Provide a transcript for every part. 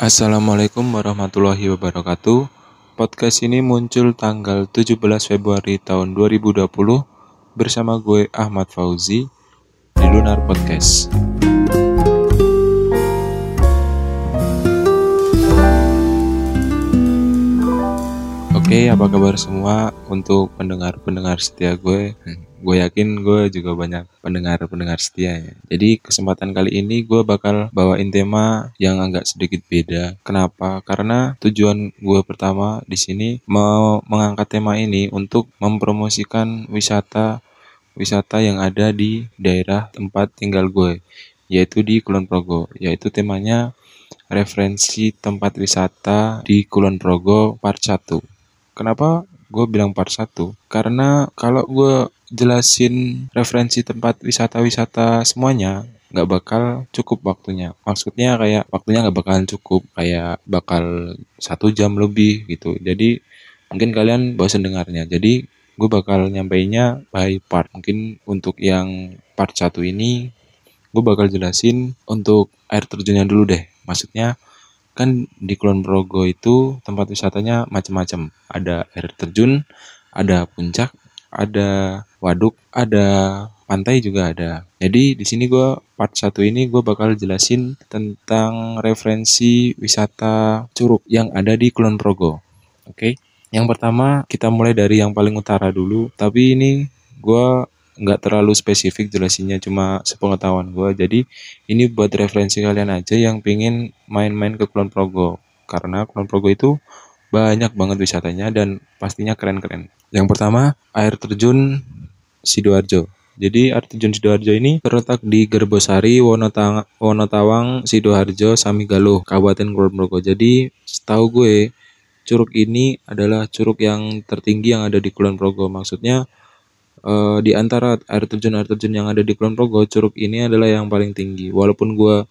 Assalamualaikum warahmatullahi wabarakatuh. Podcast ini muncul tanggal 17 Februari tahun 2020 bersama gue Ahmad Fauzi di Lunar Podcast. Oke, apa kabar semua untuk pendengar-pendengar setia gue? Gue yakin gue juga banyak pendengar-pendengar setia ya. Jadi kesempatan kali ini gue bakal bawain tema yang agak sedikit beda. Kenapa? Karena tujuan gue pertama di sini mau mengangkat tema ini untuk mempromosikan wisata wisata yang ada di daerah tempat tinggal gue, yaitu di Kulon Progo. Yaitu temanya referensi tempat wisata di Kulon Progo part 1. Kenapa gue bilang part 1? Karena kalau gue jelasin referensi tempat wisata-wisata semuanya, nggak bakal cukup waktunya. Maksudnya kayak waktunya nggak bakalan cukup, kayak bakal satu jam lebih gitu. Jadi mungkin kalian bosan dengarnya. Jadi gue bakal nyampainya by part. Mungkin untuk yang part 1 ini, gue bakal jelasin untuk air terjunnya dulu deh. Maksudnya kan di Kulon Progo itu tempat wisatanya macam-macam. Ada air terjun, ada puncak, ada waduk, ada pantai juga ada. Jadi di sini gue part satu ini gue bakal jelasin tentang referensi wisata curug yang ada di Kulon Progo. Oke. Yang pertama kita mulai dari yang paling utara dulu. Tapi ini gue nggak terlalu spesifik jelasinnya cuma sepengetahuan gue jadi ini buat referensi kalian aja yang pingin main-main ke Kulon Progo karena Kulon Progo itu banyak banget wisatanya dan pastinya keren-keren yang pertama air terjun Sidoarjo jadi air terjun Sidoarjo ini terletak di Gerbosari, Wonotang Wonotawang, Sidoarjo, Samigaluh, Kabupaten Kulon Progo. Jadi setahu gue curug ini adalah curug yang tertinggi yang ada di Kulon Progo. Maksudnya uh, di antara air terjun-air terjun yang ada di Kulon Progo, Curug ini adalah yang paling tinggi. Walaupun gue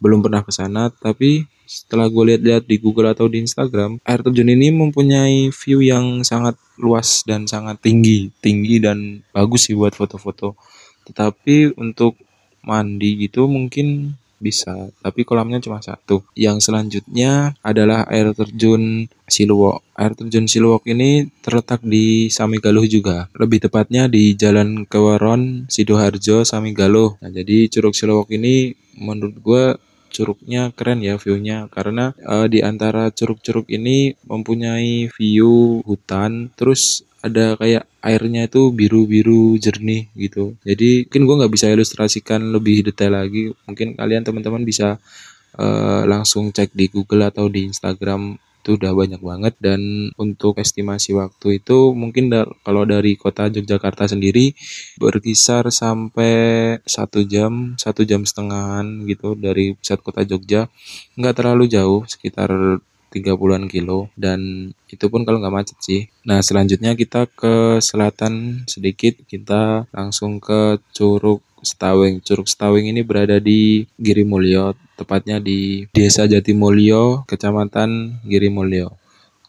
belum pernah ke sana, tapi setelah gue lihat-lihat di Google atau di Instagram, air terjun ini mempunyai view yang sangat luas dan sangat tinggi, tinggi dan bagus sih buat foto-foto. Tetapi untuk mandi gitu mungkin bisa, tapi kolamnya cuma satu. Yang selanjutnya adalah air terjun Siluwok. Air terjun Siluwok ini terletak di Samigaluh juga. Lebih tepatnya di Jalan Kewaron, Sidoarjo, Samigaluh. Nah, jadi Curug Siluwok ini menurut gue curugnya keren ya viewnya karena uh, di antara curug-curug ini mempunyai view hutan terus ada kayak airnya itu biru-biru jernih gitu. Jadi mungkin gue nggak bisa ilustrasikan lebih detail lagi. Mungkin kalian teman-teman bisa uh, langsung cek di Google atau di Instagram itu udah banyak banget. Dan untuk estimasi waktu itu mungkin da kalau dari kota Yogyakarta sendiri berkisar sampai satu jam satu jam setengahan gitu dari pusat kota Jogja. Nggak terlalu jauh sekitar 30-an kilo. Dan itu pun kalau nggak macet sih. Nah selanjutnya kita ke selatan sedikit. Kita langsung ke Curug Stawing. Curug Stawing ini berada di Girimulyo, tepatnya di Desa Jatimulyo, Kecamatan Girimulyo.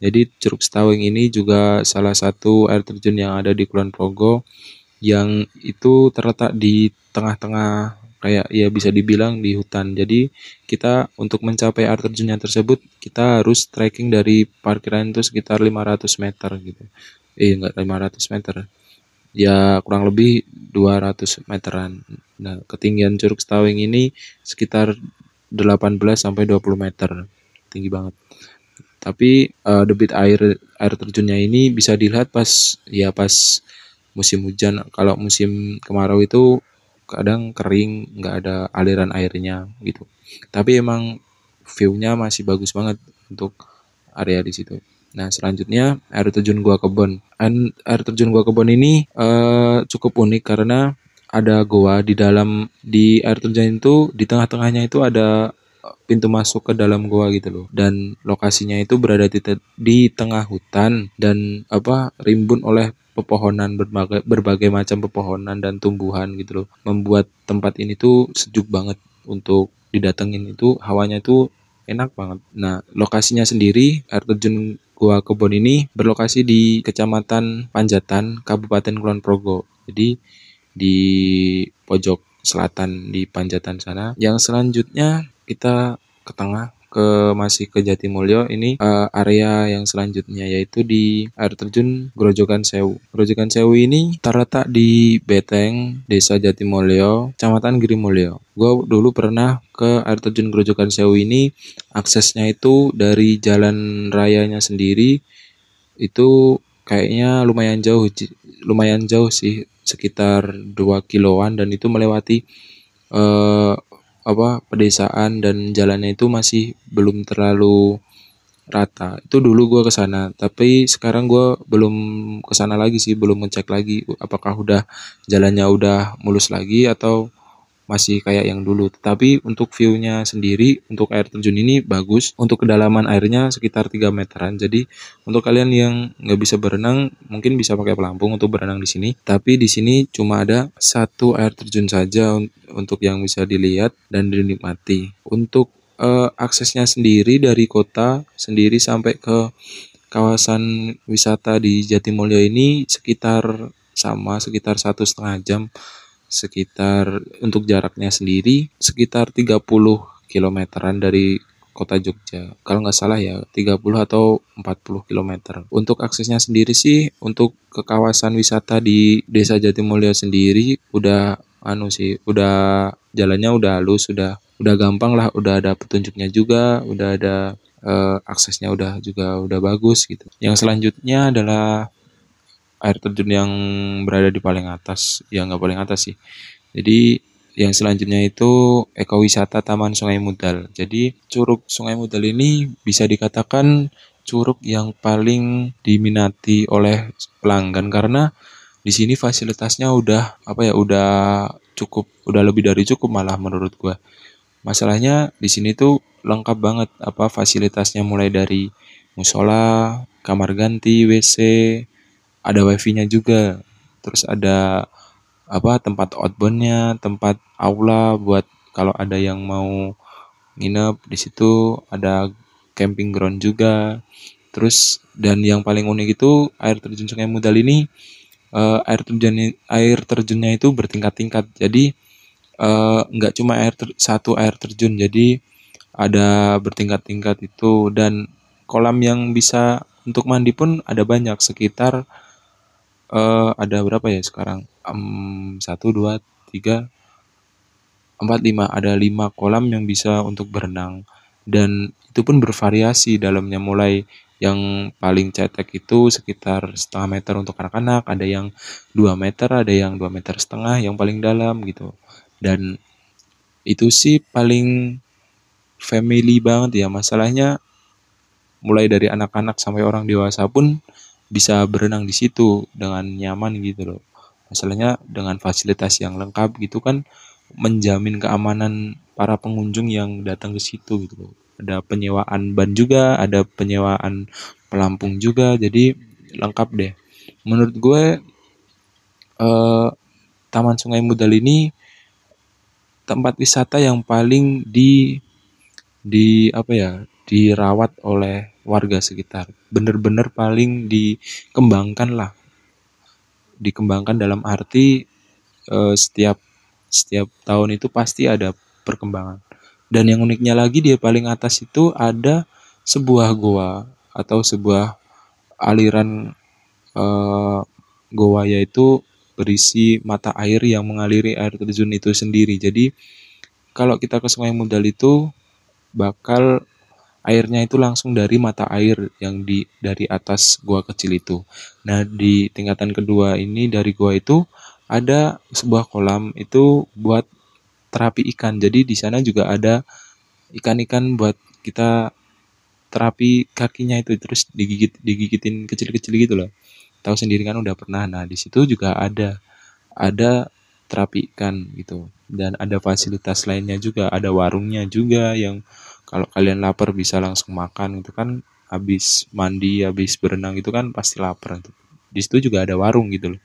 Jadi Curug Stawing ini juga salah satu air terjun yang ada di Kulon Progo yang itu terletak di tengah-tengah kayak ya bisa dibilang di hutan. Jadi kita untuk mencapai air terjunnya tersebut kita harus trekking dari parkiran itu sekitar 500 meter gitu. Eh enggak 500 meter. Ya kurang lebih 200 meteran. Nah, ketinggian Curug Stawing ini sekitar 18 sampai 20 meter. Tinggi banget. Tapi uh, debit air air terjunnya ini bisa dilihat pas ya pas musim hujan. Kalau musim kemarau itu kadang kering nggak ada aliran airnya gitu tapi emang viewnya masih bagus banget untuk area di situ nah selanjutnya air terjun gua kebon. Air terjun gua kebon ini uh, cukup unik karena ada goa di dalam di air terjun itu di tengah-tengahnya itu ada pintu masuk ke dalam goa gitu loh. Dan lokasinya itu berada di, di tengah hutan dan apa rimbun oleh pepohonan berbagai berbagai macam pepohonan dan tumbuhan gitu loh. Membuat tempat ini tuh sejuk banget untuk didatengin itu hawanya itu enak banget. Nah lokasinya sendiri air terjun Gua Kebon ini berlokasi di Kecamatan Panjatan Kabupaten Kulon Progo. Jadi di pojok selatan di Panjatan sana. Yang selanjutnya kita ke tengah ke masih ke Jatimulyo ini uh, area yang selanjutnya yaitu di air terjun Grojogan Sewu. Grojogan Sewu ini terletak di Beteng, Desa Jatimulyo, Kecamatan Girimulyo. Gue dulu pernah ke air terjun Grojogan Sewu ini aksesnya itu dari jalan rayanya sendiri itu kayaknya lumayan jauh lumayan jauh sih sekitar 2 kiloan dan itu melewati uh, apa pedesaan dan jalannya itu masih belum terlalu rata. Itu dulu gue ke sana, tapi sekarang gue belum ke sana lagi sih, belum ngecek lagi apakah udah jalannya udah mulus lagi atau masih kayak yang dulu. Tapi untuk view-nya sendiri, untuk air terjun ini bagus. Untuk kedalaman airnya sekitar 3 meteran. Jadi untuk kalian yang nggak bisa berenang, mungkin bisa pakai pelampung untuk berenang di sini. Tapi di sini cuma ada satu air terjun saja untuk yang bisa dilihat dan dinikmati. Untuk uh, aksesnya sendiri dari kota sendiri sampai ke kawasan wisata di Jatimulyo ini sekitar sama sekitar satu setengah jam sekitar untuk jaraknya sendiri sekitar 30 kilometeran dari kota Jogja. Kalau nggak salah ya 30 atau 40 km. Untuk aksesnya sendiri sih untuk ke kawasan wisata di Desa Jatimulyo sendiri udah anu sih, udah jalannya udah halus, udah udah gampang lah, udah ada petunjuknya juga, udah ada uh, aksesnya udah juga udah bagus gitu. Yang selanjutnya adalah air terjun yang berada di paling atas, ya nggak paling atas sih. Jadi yang selanjutnya itu ekowisata Taman Sungai Mudal. Jadi Curug Sungai Mudal ini bisa dikatakan curug yang paling diminati oleh pelanggan karena di sini fasilitasnya udah apa ya udah cukup udah lebih dari cukup malah menurut gua. Masalahnya di sini tuh lengkap banget apa fasilitasnya mulai dari musola, kamar ganti, WC, ada wifi-nya juga. Terus ada apa tempat outboundnya tempat aula buat kalau ada yang mau nginep di situ. Ada camping ground juga. Terus dan yang paling unik itu air terjun Sungai Mudal ini uh, air terjun air terjunnya itu bertingkat-tingkat. Jadi uh, nggak cuma air ter, satu air terjun. Jadi ada bertingkat-tingkat itu. Dan kolam yang bisa untuk mandi pun ada banyak sekitar uh, ada berapa ya sekarang? satu, dua, tiga, empat, lima. Ada lima kolam yang bisa untuk berenang dan itu pun bervariasi dalamnya mulai yang paling cetek itu sekitar setengah meter untuk anak-anak, ada yang dua meter, ada yang dua meter setengah, yang paling dalam gitu. Dan itu sih paling family banget ya masalahnya mulai dari anak-anak sampai orang dewasa pun bisa berenang di situ dengan nyaman gitu loh. Masalahnya dengan fasilitas yang lengkap gitu kan menjamin keamanan para pengunjung yang datang ke situ gitu loh. Ada penyewaan ban juga, ada penyewaan pelampung juga, jadi lengkap deh. Menurut gue eh, Taman Sungai Mudal ini tempat wisata yang paling di di apa ya dirawat oleh warga sekitar. Bener-bener paling dikembangkan lah. Dikembangkan dalam arti uh, setiap setiap tahun itu pasti ada perkembangan. Dan yang uniknya lagi dia paling atas itu ada sebuah goa atau sebuah aliran uh, goa yaitu berisi mata air yang mengaliri air terjun itu sendiri. Jadi kalau kita ke Sungai Mudal itu bakal airnya itu langsung dari mata air yang di dari atas gua kecil itu. Nah, di tingkatan kedua ini dari gua itu ada sebuah kolam itu buat terapi ikan. Jadi di sana juga ada ikan-ikan buat kita terapi kakinya itu terus digigit digigitin kecil-kecil gitu loh. Tahu sendiri kan udah pernah. Nah, di situ juga ada ada terapi ikan gitu. Dan ada fasilitas lainnya juga, ada warungnya juga yang kalau kalian lapar bisa langsung makan itu kan habis mandi habis berenang itu kan pasti lapar di situ juga ada warung gitu loh.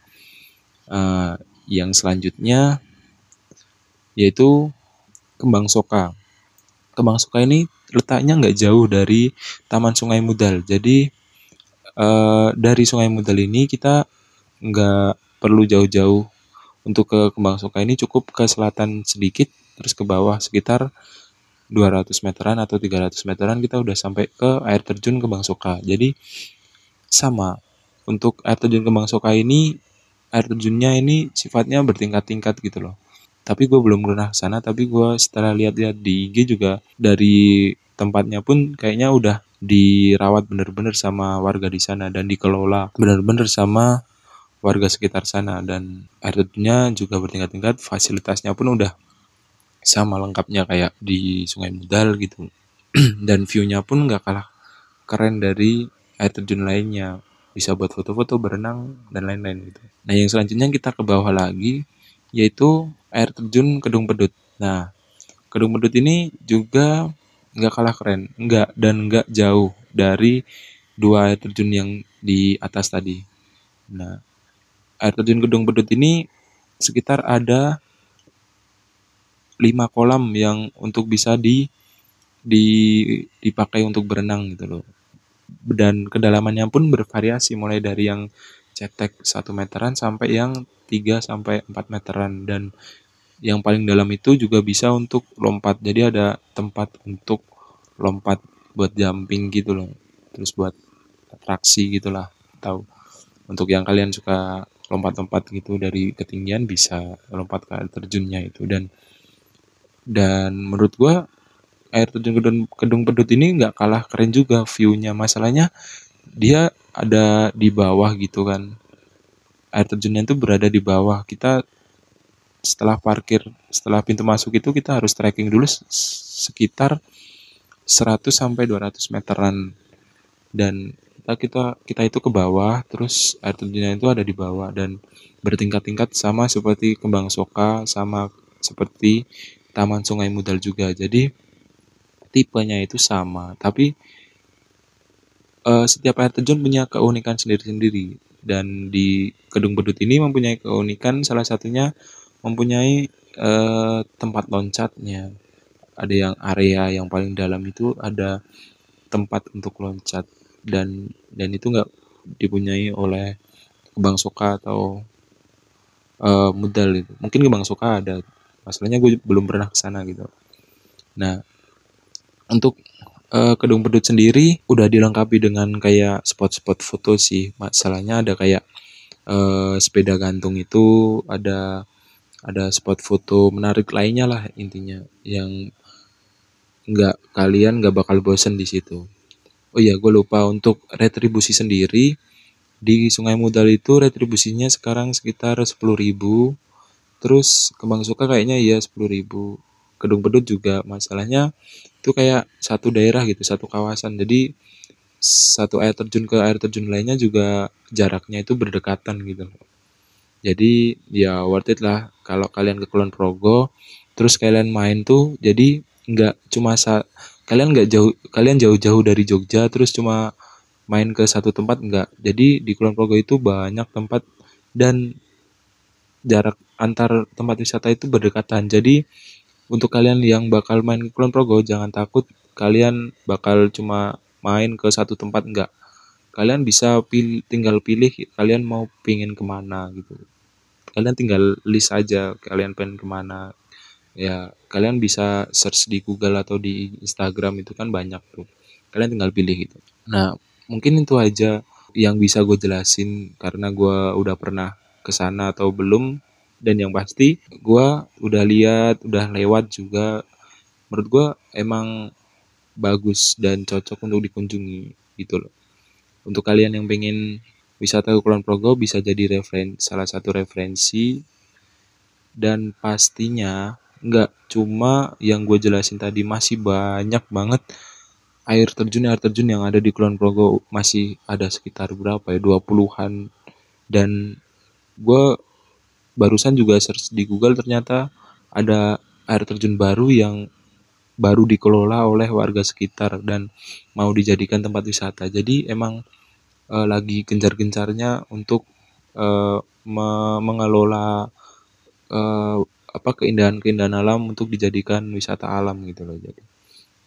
Uh, yang selanjutnya yaitu kembang soka. Kembang soka ini letaknya nggak jauh dari taman sungai mudal jadi uh, dari sungai mudal ini kita nggak perlu jauh-jauh untuk ke kembang soka ini. Cukup ke selatan sedikit terus ke bawah sekitar 200 meteran atau 300 meteran kita udah sampai ke air terjun ke Bangsoka. Jadi sama untuk air terjun ke Bangsoka ini air terjunnya ini sifatnya bertingkat-tingkat gitu loh. Tapi gue belum pernah ke sana, tapi gue setelah lihat-lihat di IG juga dari tempatnya pun kayaknya udah dirawat bener-bener sama warga di sana dan dikelola bener-bener sama warga sekitar sana dan air terjunnya juga bertingkat-tingkat fasilitasnya pun udah sama lengkapnya kayak di Sungai Mudal gitu. Dan view-nya pun nggak kalah keren dari air terjun lainnya. Bisa buat foto-foto berenang dan lain-lain gitu. Nah yang selanjutnya kita ke bawah lagi yaitu air terjun Kedung Pedut. Nah Kedung Pedut ini juga nggak kalah keren. Nggak dan nggak jauh dari dua air terjun yang di atas tadi. Nah air terjun Kedung Pedut ini sekitar ada lima kolam yang untuk bisa di di dipakai untuk berenang gitu loh. Dan kedalamannya pun bervariasi mulai dari yang cetek satu meteran sampai yang 3 sampai 4 meteran dan yang paling dalam itu juga bisa untuk lompat. Jadi ada tempat untuk lompat buat jumping gitu loh. Terus buat atraksi gitulah. Tahu. Untuk yang kalian suka lompat-lompat gitu dari ketinggian bisa lompat ke terjunnya itu dan dan menurut gua air terjun kedung, kedung pedut ini nggak kalah keren juga viewnya. Masalahnya dia ada di bawah gitu kan. Air terjunnya itu berada di bawah. Kita setelah parkir setelah pintu masuk itu kita harus trekking dulu sekitar 100 sampai 200 meteran. Dan kita kita kita itu ke bawah terus air terjunnya itu ada di bawah. Dan bertingkat-tingkat sama seperti kembang soka sama seperti Taman Sungai Mudal juga. Jadi tipenya itu sama, tapi uh, setiap air terjun punya keunikan sendiri-sendiri. Dan di Kedung Bedut ini mempunyai keunikan salah satunya mempunyai uh, tempat loncatnya. Ada yang area yang paling dalam itu ada tempat untuk loncat dan dan itu nggak dipunyai oleh Kebang Soka atau uh, Mudal itu. Mungkin Kebang Soka ada masalahnya gue belum pernah ke sana gitu. Nah untuk uh, Kedung Pedut sendiri udah dilengkapi dengan kayak spot-spot foto sih. Masalahnya ada kayak uh, sepeda gantung itu ada ada spot foto menarik lainnya lah intinya yang nggak kalian nggak bakal bosen di situ. Oh iya, gue lupa untuk retribusi sendiri di Sungai Mudal itu retribusinya sekarang sekitar 10.000 Terus Kembang Suka kayaknya ya sepuluh ribu. Kedung Pedut juga masalahnya itu kayak satu daerah gitu, satu kawasan. Jadi satu air terjun ke air terjun lainnya juga jaraknya itu berdekatan gitu. Jadi ya worth it lah kalau kalian ke Kulon Progo terus kalian main tuh jadi nggak cuma sa kalian nggak jauh kalian jauh-jauh dari Jogja terus cuma main ke satu tempat nggak jadi di Kulon Progo itu banyak tempat dan jarak antar tempat wisata itu berdekatan. Jadi untuk kalian yang bakal main ke Kulon Progo jangan takut kalian bakal cuma main ke satu tempat enggak. Kalian bisa pilih, tinggal pilih kalian mau pingin ke mana gitu. Kalian tinggal list aja kalian pengen ke mana. Ya kalian bisa search di Google atau di Instagram itu kan banyak tuh. Kalian tinggal pilih gitu. Nah mungkin itu aja yang bisa gue jelasin karena gue udah pernah ke sana atau belum. Dan yang pasti gue udah lihat udah lewat juga. Menurut gue emang bagus dan cocok untuk dikunjungi gitu loh. Untuk kalian yang pengen wisata ke Kulon Progo bisa jadi referen salah satu referensi. Dan pastinya nggak cuma yang gue jelasin tadi masih banyak banget air terjun air terjun yang ada di Kulon Progo. Masih ada sekitar berapa ya 20-an dan gue barusan juga search di Google ternyata ada air terjun baru yang baru dikelola oleh warga sekitar dan mau dijadikan tempat wisata. Jadi emang e, lagi gencar-gencarnya untuk e, me mengelola e, apa keindahan-keindahan alam untuk dijadikan wisata alam gitu loh. Jadi,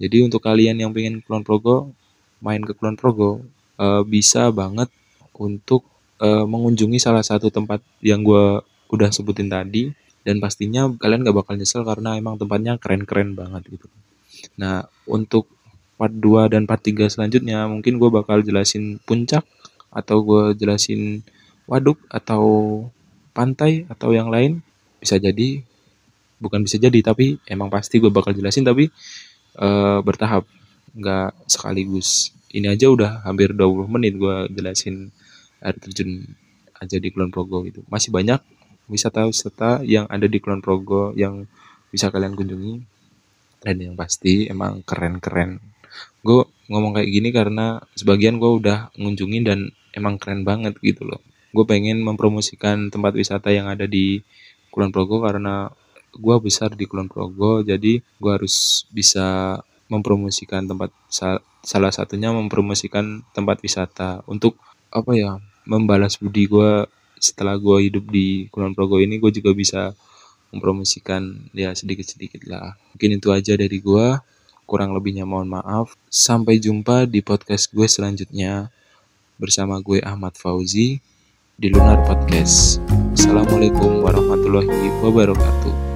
jadi untuk kalian yang pengen Kulon Progo, main ke Kulon Progo e, bisa banget untuk uh, mengunjungi salah satu tempat yang gue udah sebutin tadi dan pastinya kalian gak bakal nyesel karena emang tempatnya keren-keren banget gitu. Nah, untuk part 2 dan part 3 selanjutnya mungkin gue bakal jelasin puncak atau gue jelasin waduk atau pantai atau yang lain. Bisa jadi bukan bisa jadi tapi emang pasti gue bakal jelasin tapi uh, bertahap. Nggak sekaligus. Ini aja udah hampir 20 menit gue jelasin air terjun aja di Kulon Progo gitu. Masih banyak wisata-wisata yang ada di Kulon Progo yang bisa kalian kunjungi. Dan yang pasti emang keren-keren. Gue ngomong kayak gini karena sebagian gue udah ngunjungin dan emang keren banget gitu loh. Gue pengen mempromosikan tempat wisata yang ada di Kulon Progo karena gue besar di Kulon Progo jadi gue harus bisa mempromosikan tempat salah satunya mempromosikan tempat wisata untuk apa ya membalas budi gue setelah gue hidup di Kulon Progo ini gue juga bisa mempromosikan ya sedikit-sedikit lah mungkin itu aja dari gue Kurang lebihnya mohon maaf. Sampai jumpa di podcast gue selanjutnya bersama gue Ahmad Fauzi di Lunar Podcast. Assalamualaikum warahmatullahi wabarakatuh.